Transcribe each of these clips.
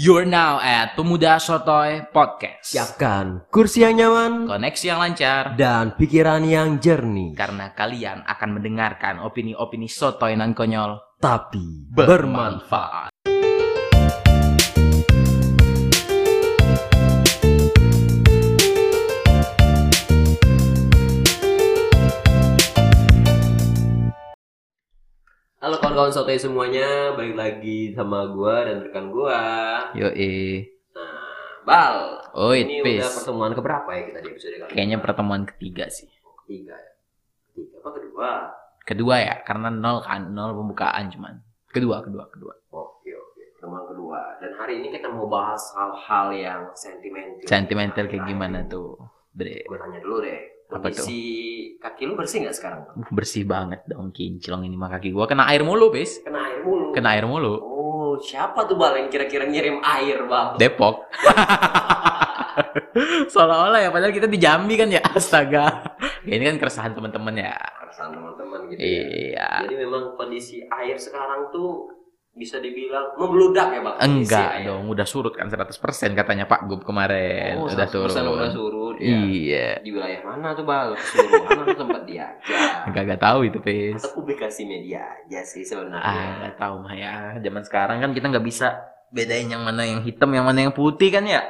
You're now at Pemuda Sotoy Podcast. Siapkan kursi yang nyaman Koneksi yang lancar dan pikiran yang jernih, karena kalian akan mendengarkan opini-opini sotoy nan konyol tapi bermanfaat. Kawan-kawan sotoy semuanya, balik lagi sama gua dan rekan gua. Yoi. Nah, Bal, Oi, ini Pis. udah pertemuan keberapa ya kita di episode kali ini? Kayaknya pertemuan ketiga sih. Ketiga ya? Ketiga apa kedua? Kedua ya, karena nol kan, nol pembukaan cuman. Kedua, kedua, kedua. Oke oke, pertemuan kedua. Dan hari ini kita mau bahas hal-hal yang sentimental. Sentimental kayak gimana tuh, Bre? Gue tanya dulu deh. Apa? Kondisi kaki lu bersih nggak sekarang? Uh, bersih banget dong kinclong ini mah kaki gua kena air mulu, Pis. Kena air mulu. Kena air mulu. Oh, siapa tuh bal yang kira-kira ngirim air bal? Depok. Seolah-olah ya, padahal kita di Jambi kan ya, astaga. Ya, ini kan keresahan teman-teman ya. Perasaan teman-teman gitu ya. Iya. Jadi memang kondisi air sekarang tuh bisa dibilang membludak ya bang? Enggak air. dong, udah surut kan 100% katanya Pak Gub kemarin. Oh, udah 100% turun. udah surut ya. Iya. Di wilayah mana tuh bal? Keseluruhan atau tempat dia aja? Enggak tahu itu, Pis. Atau publikasi media aja sih Ah, sebenarnya. enggak tahu mah ya. Zaman sekarang kan kita nggak bisa bedain yang mana yang hitam, yang mana yang putih kan ya.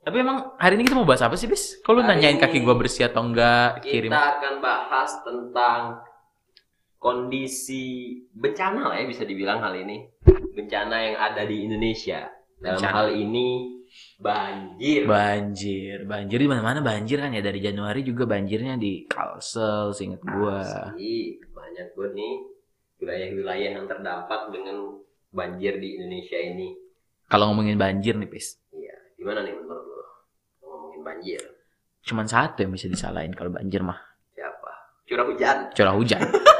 Tapi emang hari ini kita mau bahas apa sih, Bis? Kalau nanyain kaki gua bersih atau enggak, kirim. Kita akan bahas tentang kondisi bencana lah ya bisa dibilang hal ini. Bencana yang ada di Indonesia. Dalam Bencana. hal ini banjir. Banjir, banjir di mana-mana banjir kan ya dari Januari juga banjirnya di Kalsel, seinget gua. Asli, banyak gue nih wilayah-wilayah yang terdampak dengan banjir di Indonesia ini. Kalau ngomongin banjir nih, Pis, Iya, gimana nih menurut lo? Ngomongin banjir, cuman satu yang bisa disalahin kalau banjir mah, siapa? Curah hujan. curah hujan.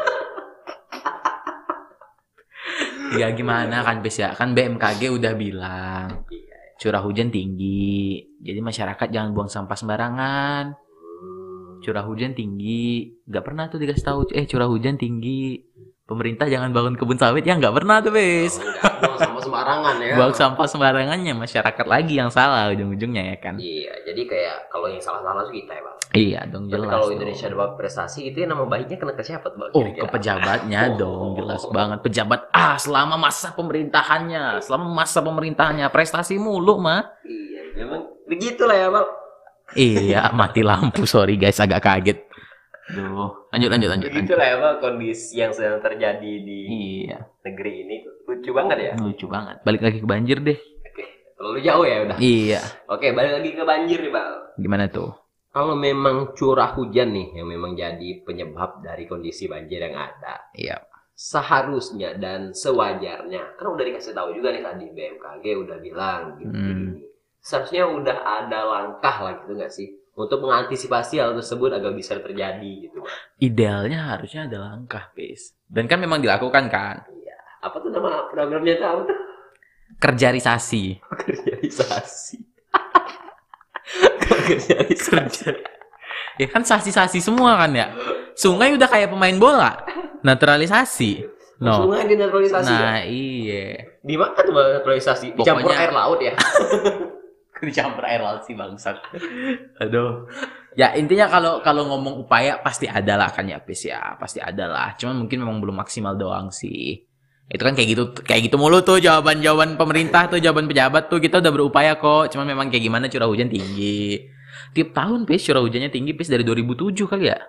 ya gimana kan, Pis ya? Kan BMKG udah bilang Iya. curah hujan tinggi. Jadi masyarakat jangan buang sampah sembarangan. Hmm. Curah hujan tinggi. Gak pernah tuh dikasih tahu, eh curah hujan tinggi. Pemerintah jangan bangun kebun sawit ya nggak pernah tuh, Pis. Oh, enggak, buang sampah sembarangan ya. Buang sampah sembarangannya masyarakat lagi yang salah ujung-ujungnya ya kan. Iya, jadi kayak kalau yang salah-salah tuh kita ya. Iya dong Tapi jelas. kalau dong. Indonesia dapat prestasi itu ya nama baiknya kena ke siapa tuh? Oh, ke pejabatnya Oh. dong, jelas banget. Pejabat ah selama masa pemerintahannya, selama masa pemerintahannya prestasi mulu mah. Iya, memang begitulah ya bang. iya, mati lampu. Sorry guys, agak kaget. Duh, lanjut lanjut lanjut. lanjut. Begitulah ya bang kondisi yang sedang terjadi di Iya, negeri ini lucu banget ya. lucu banget. Balik lagi ke banjir deh. Oke, terlalu jauh ya udah. Iya, Oke, balik lagi ke banjir nih bang. gimana tuh? Kalau memang curah hujan nih yang memang jadi penyebab dari kondisi banjir yang ada, Iya. seharusnya dan sewajarnya, kan udah dikasih tahu juga nih tadi BMKG udah bilang gitu Hmm. Seharusnya udah ada langkah lah gitu nggak sih untuk mengantisipasi hal tersebut agar bisa terjadi gitu. Idealnya harusnya ada langkah, Pis. Dan kan memang dilakukan kan? Apa tuh nama programnya tahu tuh? Kerjarisasi. Kerjaisasi. Kerjaisasi. Ya kan sasi-sasi semua kan ya. Sungai udah kayak pemain bola. Naturalisasi. No. Sungai dinaturalisasi ya? Nah, iya. Di mana tuh naturalisasi? Dicampur Pokoknya- air laut ya? Dicampur air laut sih bangsat. Aduh. Ya intinya kalau kalau ngomong upaya pasti ada lah kan ya Pis ya. Pasti ada lah. Cuman mungkin memang belum maksimal doang sih. Itu kan kayak gitu kayak gitu mulu tuh jawaban-jawaban pemerintah tuh, jawaban pejabat tuh kita udah berupaya kok. Cuman memang kayak gimana curah hujan tinggi. Tiap tahun Pis curah hujannya tinggi Pis dari 2007 kali ya.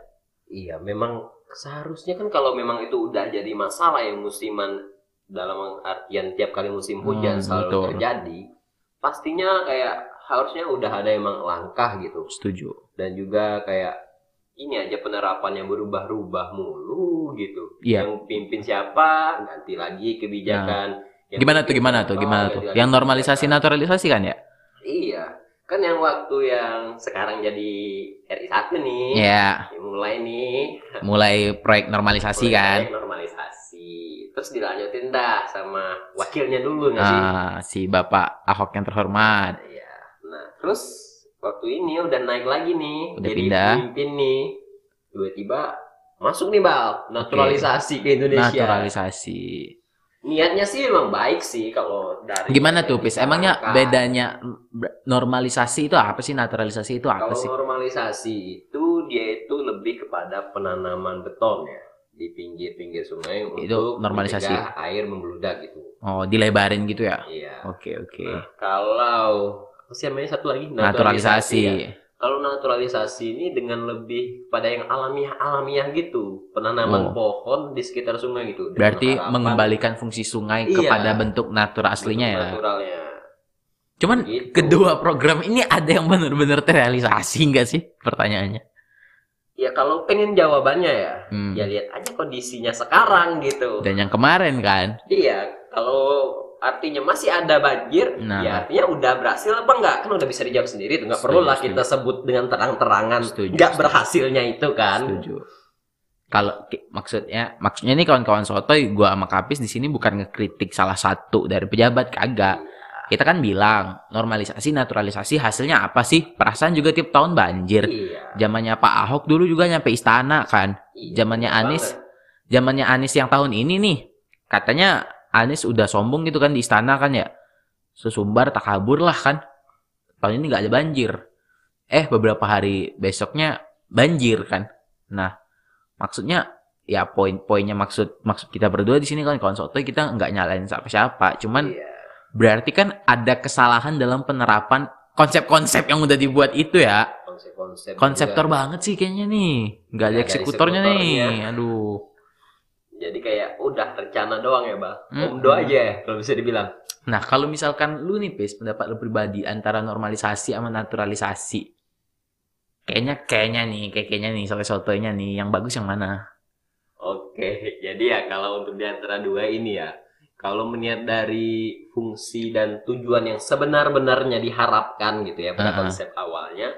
Iya, memang seharusnya kan kalau memang itu udah jadi masalah yang musiman dalam artian tiap kali musim hujan Hmm, selalu betul. terjadi, pastinya kayak harusnya udah ada emang langkah gitu. Setuju. Dan juga kayak ini aja penerapan yang berubah-ubah mulu gitu. Iya. Yang pimpin siapa, ganti lagi kebijakan. Yang Gimana tuh gimana tuh gimana tuh? Yang normalisasi naturalisasi kan ya? Iya. Kan yang waktu yang sekarang jadi RI1 nih. Iya. Mulai nih Mulai proyek normalisasi kan. Proyek normalisasi terus dilanjutin dah sama wakilnya dulu nggak sih Ah, si Bapak Ahok yang terhormat. Iya. nah terus waktu ini udah naik lagi nih Udah jadi pindah. pemimpin nih tiba-tiba masuk nih bal naturalisasi ke Indonesia Naturalisasi. niatnya sih memang baik sih kalau dari Gimana tuh, Pis? Emangnya bedanya normalisasi itu apa sih? Naturalisasi itu apa Kalau sih? normalisasi itu dia itu lebih kepada penanaman beton ya di pinggir-pinggir sungai Itu untuk normalisasi. air membludak gitu. Oh, dilebarin gitu ya? Iya. Oke, oke. Nah, kalau namanya satu lagi Naturalisasi. ya. Kalau naturalisasi ini dengan lebih pada yang alamiah-alamiah gitu, penanaman Oh. pohon di sekitar sungai gitu. Berarti harapan mengembalikan fungsi sungai Iya. kepada bentuk natur aslinya ya. naturalnya. Cuman Gitu. kedua program ini ada yang benar-benar terrealisasi nggak sih? Pertanyaannya. Ya kalau pengen jawabannya ya, Hmm. ya lihat aja kondisinya sekarang gitu. Dan yang kemarin kan, Iya, kalau artinya masih ada banjir, Nah. ya artinya udah berhasil apa enggak? Kan udah bisa dijawab sendiri tuh. Nggak Setuju, perlu lah kita sebut dengan terang-terangan Setuju, nggak setuju. berhasilnya itu kan. setuju. Kalau maksudnya, maksudnya nih kawan-kawan sotoy, gua sama Kapis di sini bukan ngekritik salah satu dari pejabat kagak. Kita kan bilang normalisasi, naturalisasi hasilnya apa sih? Perasaan juga tiap tahun banjir. Iya. Zamannya Pak Ahok dulu juga nyampe istana kan. iya, Zamannya Anies, zamannya Anies yang tahun ini nih, katanya Anies udah sombong gitu kan di istana kan ya. Sesumbar tak kabur lah kan. Tahun ini nggak ada banjir. Eh beberapa hari besoknya banjir kan. Nah, maksudnya ya poin-poinnya maksud maksud kita berdua di sini kan kawan sotoy kita nggak nyalain siapa-siapa. Cuman Iya. berarti kan ada kesalahan dalam penerapan konsep-konsep yang udah dibuat itu ya. konsep-konsep Konseptor juga. banget sih kayaknya nih. Nggak ada ada eksekutornya nih. Aduh. Jadi kayak udah rencana doang ya, Bang. Hmm. Omdo aja ya, kalau bisa dibilang. Nah, kalau misalkan lu nih, Pis, pendapat lu pribadi antara normalisasi sama naturalisasi. Kayaknya, kayaknya nih, kayak kayaknya nih, soal sotonya nih, yang bagus yang mana? Oke, jadi ya kalau untuk di antara dua ini ya, kalau melihat dari fungsi dan tujuan yang sebenar-benarnya diharapkan gitu ya pada Uh-uh. konsep awalnya,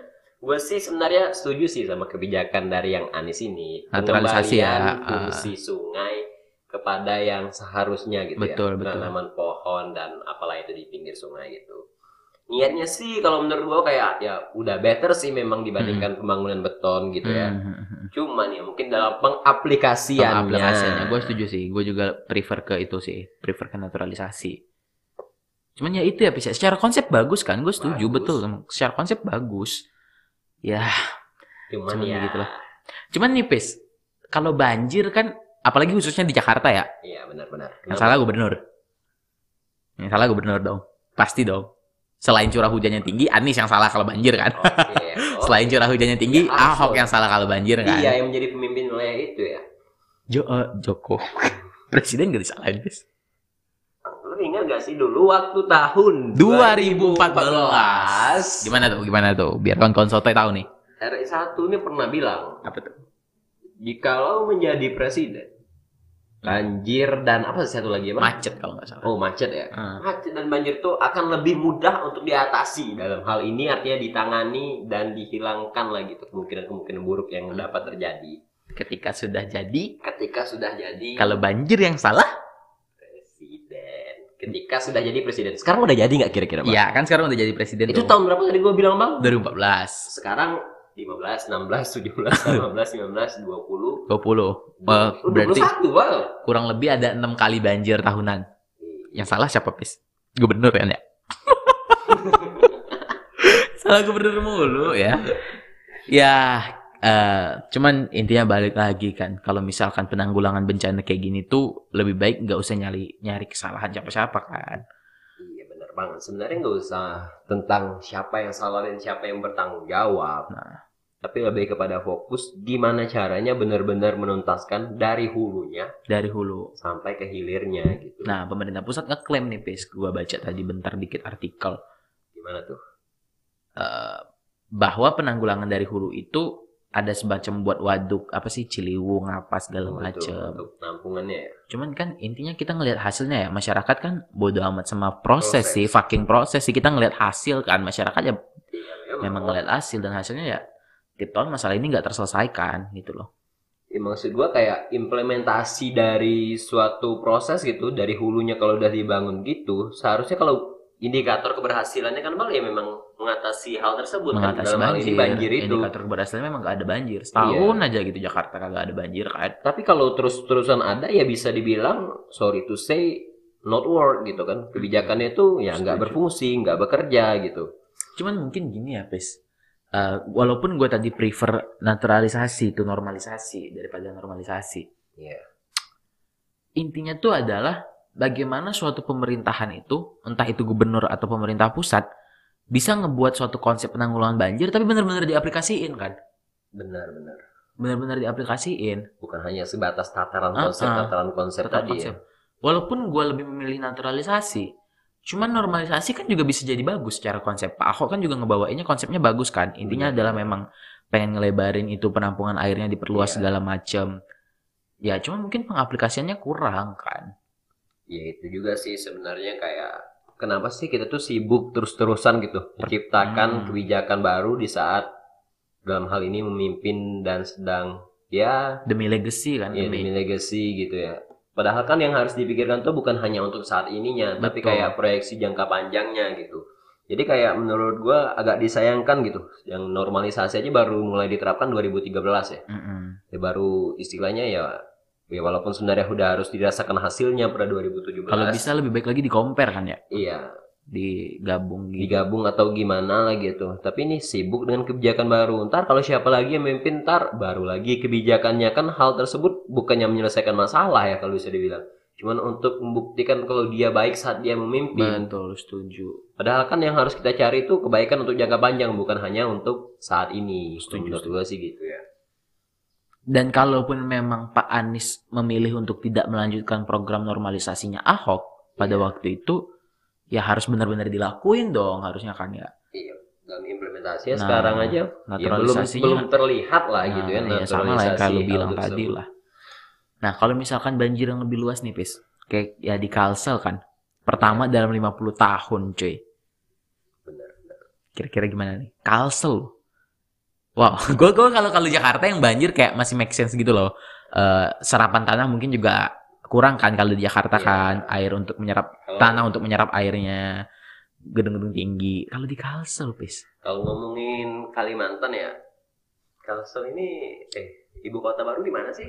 gue sih sebenarnya setuju sih sama kebijakan dari yang Anies ini. Naturalisasi ya, uh. fungsi sungai kepada yang seharusnya gitu Betul, ya. betul. Penanaman pohon dan apalah itu di pinggir sungai gitu. Niatnya sih kalau menurut gue kayak ya udah better sih memang dibandingkan pembangunan beton gitu ya. Hmm, Cuman ya mungkin dalam pengaplikasiannya. Pengaplikasiannya, gue setuju sih. Gue juga prefer ke itu sih, prefer ke naturalisasi. Cuman ya itu ya, Pis. ya. Secara konsep bagus kan, gue setuju, Bagus. betul. Secara konsep bagus. Ya, Cuman, Cuman ya. begitulah. cuman nih, Pis. Kalau banjir kan, apalagi khususnya di Jakarta ya, Iya benar-benar. Yang salah gubernur. Yang salah gubernur dong. Pasti dong. Selain curah hujannya tinggi, Anies yang salah kalau banjir kan. Oke. Oh, Selain curah hujannya tinggi, Ya, Ahok yang salah kalau banjir kan. Iya yang menjadi pemimpin wilayah itu ya. Jo eh, Joko. Presiden gak disalahin, Pis. Gak sih dulu waktu tahun 2014. Gimana tuh? Gimana tuh? Biar kawan-kawan sotoy tahu nih. RI 1 ini pernah bilang, Apa tuh? jikalau menjadi presiden, banjir dan apa sih satu lagi ya? Macet kalau nggak salah. Oh, macet ya. Ah. Macet dan banjir itu akan lebih mudah untuk diatasi dalam hal ini artinya ditangani dan dihilangkan lagi tuh kemungkinan-kemungkinan buruk yang dapat terjadi Ketika sudah jadi, ketika sudah jadi kalau banjir yang salah. Ketika sudah jadi presiden. Sekarang udah jadi nggak kira-kira, Bang? ya kan sekarang udah jadi presiden Itu tuh. tahun berapa tadi gue bilang, Bang? 2014, Sekarang 15, 16, 17, 18, 19, 20. 20. Eh, Oh, berarti 21, Bang. kurang lebih ada enam kali banjir tahunan. Yang salah siapa, Pis? Gubernur kan ya? salah gubernur mulu ya. Ya, eh, cuman intinya balik lagi kan. Kalau misalkan penanggulangan bencana kayak gini tuh lebih baik nggak usah nyari nyari kesalahan siapa-siapa kan. Iya benar banget. Sebenarnya nggak usah tentang siapa yang salah dan siapa yang bertanggung jawab. Nah. Tapi lebih kepada fokus gimana caranya benar-benar menuntaskan dari hulunya Dari hulu. sampai ke hilirnya gitu. Nah, pemerintah pusat ngeklaim nih, Pis. Gua baca tadi bentar dikit artikel. Gimana tuh? eh, bahwa penanggulangan dari hulu itu ada semacam buat waduk apa sih Ciliwung apa segala Oh. Untuk penampungannya ya. Cuman kan intinya kita ngelihat hasilnya ya masyarakat kan bodo amat sama proses, Proses. sih fucking proses sih kita ngelihat hasil kan masyarakat ya Iya, memang ngelihat hasil dan hasilnya ya tiap tahun masalah ini nggak terselesaikan gitu loh. Ya, maksud gua kayak implementasi dari suatu proses gitu dari hulunya kalau udah dibangun gitu seharusnya kalau indikator keberhasilannya kan bang ya memang mengatasi hal tersebut kan Mengatasi dalam hal banjir, ini banjir itu Iya. indikator keberhasilannya memang nggak ada banjir setahun aja gitu Jakarta kagak ada banjir kan. tapi kalau terus-terusan ada ya bisa dibilang sorry to say not work gitu kan kebijakannya itu ya nggak berfungsi nggak bekerja gitu Cuman mungkin gini ya, Pes. Eh, walaupun gue tadi prefer naturalisasi itu normalisasi daripada normalisasi. Iya. Intinya tuh adalah bagaimana suatu pemerintahan itu, entah itu gubernur atau pemerintah pusat, bisa ngebuat suatu konsep penanggulangan banjir tapi benar-benar diaplikasiin kan. benar-benar Benar-benar diaplikasiin. bukan hanya sebatas tataran konsep ah. tataran konsep tadi konsep. ya Walaupun gue lebih memilih naturalisasi, cuman normalisasi kan juga bisa jadi bagus secara konsep. Pak Ahok kan juga ngebawainnya konsepnya bagus kan. Intinya Benar. adalah memang pengen ngelebarin itu penampungan airnya diperluas Iya. segala macam. Ya, cuma mungkin pengaplikasiannya kurang kan. ya itu juga sih sebenarnya kayak kenapa sih kita tuh sibuk terus-terusan gitu menciptakan Hmm. kebijakan baru di saat dalam hal ini memimpin dan sedang ya Demi legacy kan, ya demi. demi legacy gitu ya padahal kan yang harus dipikirkan tuh bukan hanya untuk saat ininya tapi Betul. kayak proyeksi jangka panjangnya gitu jadi kayak menurut gua agak disayangkan gitu yang normalisasi aja baru mulai diterapkan 2013 ya Mm-mm. ya baru istilahnya ya ya walaupun sebenarnya udah harus dirasakan hasilnya pada 2017 Kalau bisa lebih baik lagi di compare kan ya, iya. Digabung gitu. digabung atau gimana lah gitu. Tapi ini sibuk dengan kebijakan baru. Ntar kalau siapa lagi yang memimpin ntar baru lagi kebijakannya. Kan hal tersebut bukannya menyelesaikan masalah ya kalau bisa dibilang. Cuman untuk membuktikan kalau dia baik saat dia memimpin. Betul, setuju. padahal kan yang harus kita cari itu kebaikan untuk jangka panjang bukan hanya untuk saat ini. Setuju, gue sih gitu ya Dan kalaupun memang Pak Anies memilih untuk tidak melanjutkan program normalisasinya Ahok pada Iya. waktu itu, ya harus benar-benar dilakuin dong harusnya kan ya. iya dalam implementasinya Nah, sekarang aja ya belum belum terlihat lah Nah, gitu ya iya, sama lah yang naturalisasi bilang tadi lah. Nah, kalau misalkan banjir yang lebih luas nih, Pis. Kayak ya di Kalsel kan. Pertama dalam 50 tahun, cuy. benar Kira-kira gimana nih? Kalsel. Wow, gue gue kalau kalau Jakarta yang banjir kayak masih make sense gitu loh. Eh, serapan tanah mungkin juga kurang kan kalau di Jakarta Iya. kan air untuk menyerap Kalau- tanah untuk menyerap airnya gedung-gedung tinggi. Kalau di Kalsel, Pis. Kalau ngomongin Kalimantan ya, Kalsel ini eh ibu kota baru di mana sih?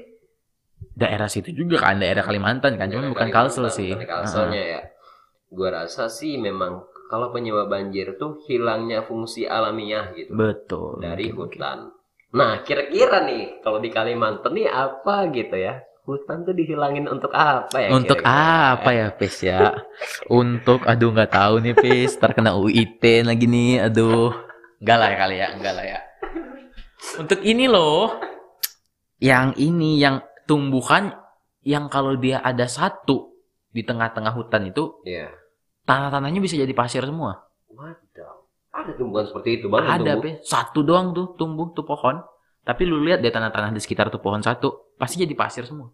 Daerah situ juga kan, daerah Kalimantan kan, cuman Daerah bukan Kalsel sih. Kalselnya ya. Gua rasa sih memang kalau penyebab banjir tuh hilangnya fungsi alamiah gitu Betul. dari hutan. Nah, kira-kira nih kalau di Kalimantan nih apa gitu ya? Hutan tuh dihilangin untuk apa ya? Untuk kira-kira? apa ya, Pis ya? Untuk, aduh nggak tahu nih, Pis. Terkena UIT lagi nih, aduh. Enggak lah ya kali ya, enggak lah ya. Untuk ini loh, yang ini, yang tumbuhan, yang kalau dia ada satu di tengah-tengah hutan itu, Iya. Tanah-tanahnya bisa jadi pasir semua. Wadaw. Ada tumbuhan seperti itu bang? yang ada, tumbuh? Pis. Satu doang tuh tumbuh tuh pohon. Tapi lu lihat deh tanah-tanah di sekitar tuh pohon satu, pasti jadi pasir semua.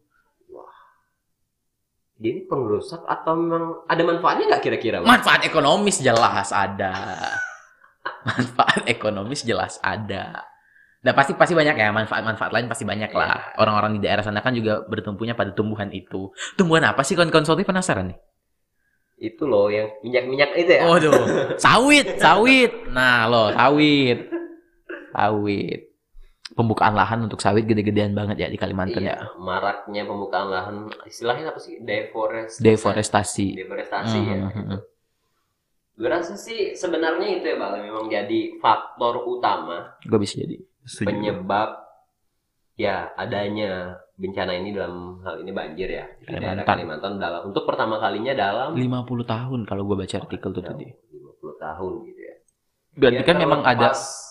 Ini pengrusak atau memang ada manfaatnya nggak kira-kira? Manfaat ekonomis jelas ada. Manfaat ekonomis jelas ada. Nah pasti pasti banyak ya manfaat-manfaat lain pasti banyak lah. Orang-orang di daerah sana kan juga bertumpunya pada tumbuhan itu. Tumbuhan apa sih kawan-kawan penasaran nih? Itu loh yang minyak-minyak itu ya. Oh sawit, sawit. Nah loh, sawit. Sawit. Pembukaan lahan untuk sawit gede-gedean banget ya di Kalimantan ya. Iya, maraknya pembukaan lahan istilahnya apa sih deforestasi Deforestasi. deforestasi ya Mhm, gitu. mhm. gue rasa sih sebenarnya itu ya bang memang jadi faktor utama Gue bisa jadi. Setuju. penyebab ya adanya bencana ini dalam hal ini banjir ya di daerah Kalimantan. Kalimantan dalam untuk pertama kalinya dalam 50 tahun kalau gue baca artikel tuh tadi. 50 tahun gitu ya Berarti Ya, kan memang ada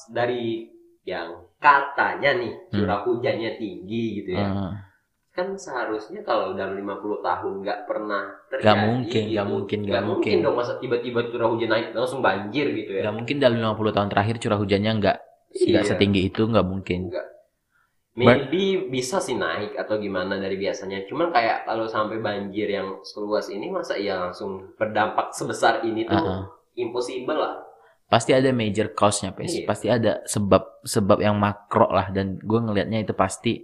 dari yang katanya nih Hmm. curah hujannya tinggi gitu ya Eh, kan seharusnya kalau dalam 50 tahun nggak pernah terjadi Nggak mungkin, gitu. nggak mungkin, nggak mungkin mungkin. dong masa tiba-tiba curah hujan naik langsung banjir gitu ya nggak mungkin dalam 50 tahun terakhir curah hujannya nggak nggak Iya. setinggi itu nggak mungkin. Nggak. Maybe bisa sih naik atau gimana dari biasanya cuman kayak kalau sampai banjir yang seluas ini masa iya langsung berdampak sebesar ini tuh Uh-uh. impossible lah Pasti ada major cause-nya, Pes. Iya. Pasti ada sebab sebab yang makro lah dan gue ngelihatnya itu pasti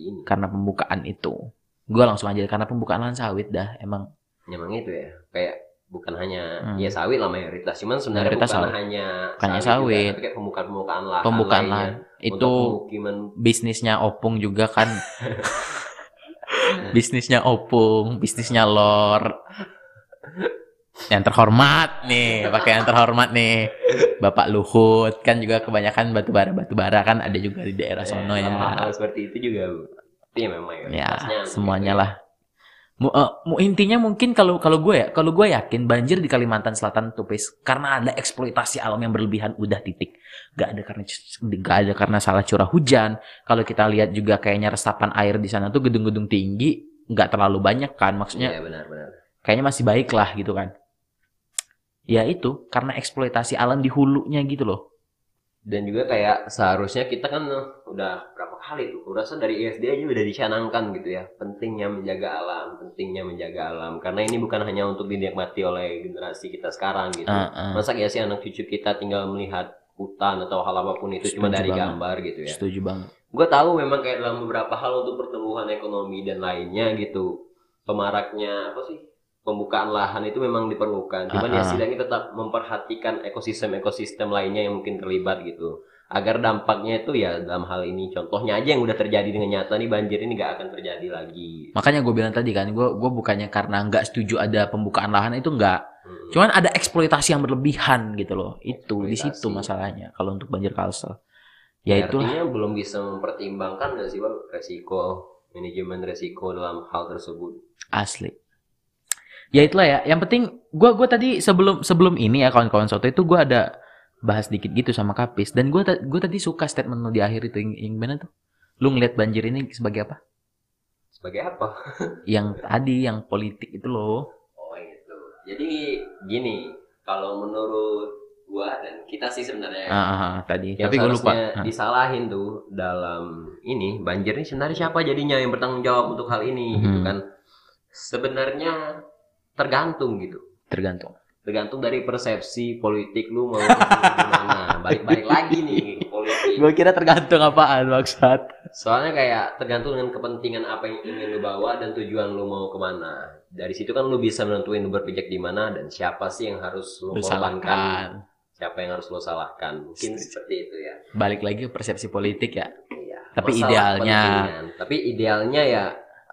ini karena pembukaan itu. Gue langsung aja karena pembukaan lahan sawit dah emang memang itu ya kayak bukan hanya Hmm. ya sawit lah mayoritas cuman sebenarnya Mayoritas bukan sawit. hanya Bukan hanya juga, sawit. tapi kayak pembukaan pembukaan lahan pembukaan lahan itu pemukiman bisnisnya opung juga kan. bisnisnya opung, bisnisnya lor. Yang terhormat nih, pakai yang terhormat nih. Bapak Luhut kan juga kebanyakan batu bara batu bara kan ada juga di daerah sono ya. hal seperti itu juga tapi memang Ya, semuanya begitu lah. Mu- intinya mungkin kalau kalau gue ya, kalau gue yakin banjir di Kalimantan Selatan tuh Pis, karena ada eksploitasi alam yang berlebihan udah titik. Gak ada karena gak ada karena salah curah hujan. Kalau kita lihat juga kayaknya resapan air di sana tuh gedung-gedung tinggi nggak terlalu banyak kan, ya. maksudnya Iya, benar-benar kayaknya masih baik lah gitu kan. Ya itu karena eksploitasi alam di hulunya gitu loh. dan juga kayak seharusnya kita kan eh, udah berapa kali tuh udah rasa dari ISD aja udah dicanangkan gitu ya. Pentingnya menjaga alam pentingnya menjaga alam. Karena ini bukan hanya untuk dinikmati oleh generasi kita sekarang gitu. Ah, ah. masa ya sih anak cucu kita tinggal melihat hutan atau hal apa pun itu cuma Setuju dari banget. gambar gitu ya? Setuju banget. gue tahu memang kayak dalam beberapa hal untuk pertumbuhan ekonomi dan lainnya gitu. Pemaraknya apa sih? Pembukaan lahan itu memang diperlukan. Cuman Ah, ya ah. setidaknya tetap memperhatikan ekosistem ekosistem lainnya yang mungkin terlibat gitu agar dampaknya itu ya dalam hal ini contohnya aja yang udah terjadi dengan nyata nih banjir ini nggak akan terjadi lagi Makanya gue bilang tadi kan, gue gue bukannya karena nggak setuju ada pembukaan lahan itu nggak. Hmm. Cuman ada eksploitasi yang berlebihan gitu loh. Itu di situ masalahnya kalau untuk banjir kalsel. Ya Ya, itulah artinya belum bisa mempertimbangkan nggak sih bang resiko manajemen resiko dalam hal tersebut asli. Ya itulah ya. Yang penting gue gua tadi sebelum sebelum ini ya kawan-kawan soto itu gue ada bahas dikit gitu sama Kapis dan gue gue tadi suka statement lu di akhir itu yang, yang mana tuh? Lu ngeliat banjir ini sebagai apa? sebagai apa Yang tadi yang politik itu loh. Oh gitu. Jadi gini, kalau menurut gua dan kita sih sebenarnya Ah, ah, ah, tadi. yang Tapi gue lupa. Ah. disalahin tuh dalam ini banjir ini sebenarnya siapa jadinya yang bertanggung jawab untuk hal ini gitu Hmm. kan? Sebenarnya tergantung gitu. Tergantung. Tergantung dari persepsi politik lu mau gimana. Balik-balik lagi nih politik. Gue kira tergantung apaan maksud. Soalnya kayak tergantung dengan kepentingan apa yang ingin lu bawa dan tujuan lu mau ke mana. Dari situ kan lu bisa menentuin lu berpijak di mana dan siapa sih yang harus lu Lu korbankan, salahkan. siapa yang harus lu salahkan. Mungkin seperti itu ya. Balik lagi ke persepsi politik ya. Iya. Tapi Masalah idealnya-. Tapi idealnya ya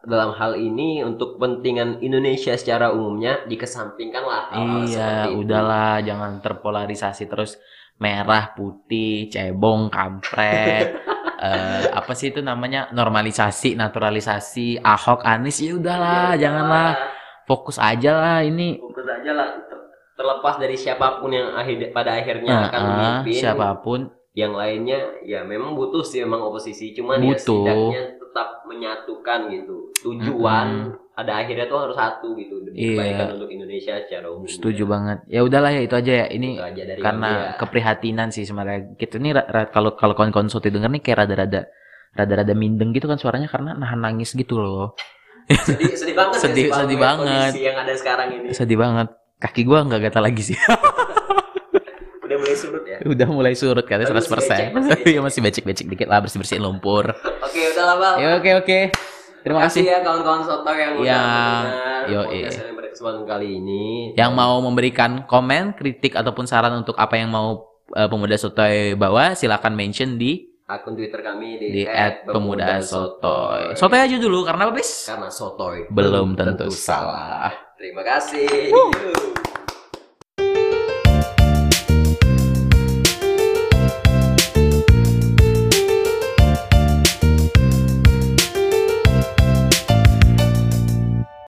dalam hal ini untuk kepentingan Indonesia secara umumnya dikesampingkanlah hal-hal iya, itu. udahlah jangan terpolarisasi terus merah, putih, cebong, kampret. eh, apa sih itu namanya? Normalisasi, naturalisasi, Ahok, Anies ya udahlah, Ya, janganlah fokus aja lah ini. Fokus aja lah ter- terlepas dari siapa pun yang akhir pada akhirnya Nah, akan memimpin siapa pun yang lainnya ya memang butuh sih memang oposisi cuman ya Butuh. setidaknya tetap menyatukan gitu tujuan ada akhirnya tuh harus satu gitu demi Iya. kebaikan untuk Indonesia secara umum setuju banget. Ya udahlah ya itu aja ya. Ini Itu aja dari karena ya. keprihatinan sih sebenarnya kita nih kalau kalau kawan-kawan soto denger nih kayak rada-rada rada-rada mindeng gitu kan suaranya karena nahan nangis gitu loh sedih sedih banget ya Sedih- Bang, sedih banget. yang ada sekarang ini sedih banget kaki gua nggak gatal lagi sih mulai surut ya? Udah mulai surut katanya Tapi 100% masih becek, masih becek. iya masih becek-becek dikit lah bersih-bersihin lumpur. Oke udah lah bang. Ya oke oke. Terima kasih. ya kawan-kawan soto yang udah Ya, mendengar yang pada kesempatan kali ini. Yang mau memberikan komen kritik ataupun saran untuk apa yang mau eh, pemuda sotoy bawa silakan mention di akun twitter kami di, di at pemuda sotoy. Sotoy. Aja dulu karena apa bis karena sotoy belum tentu salah. terima kasih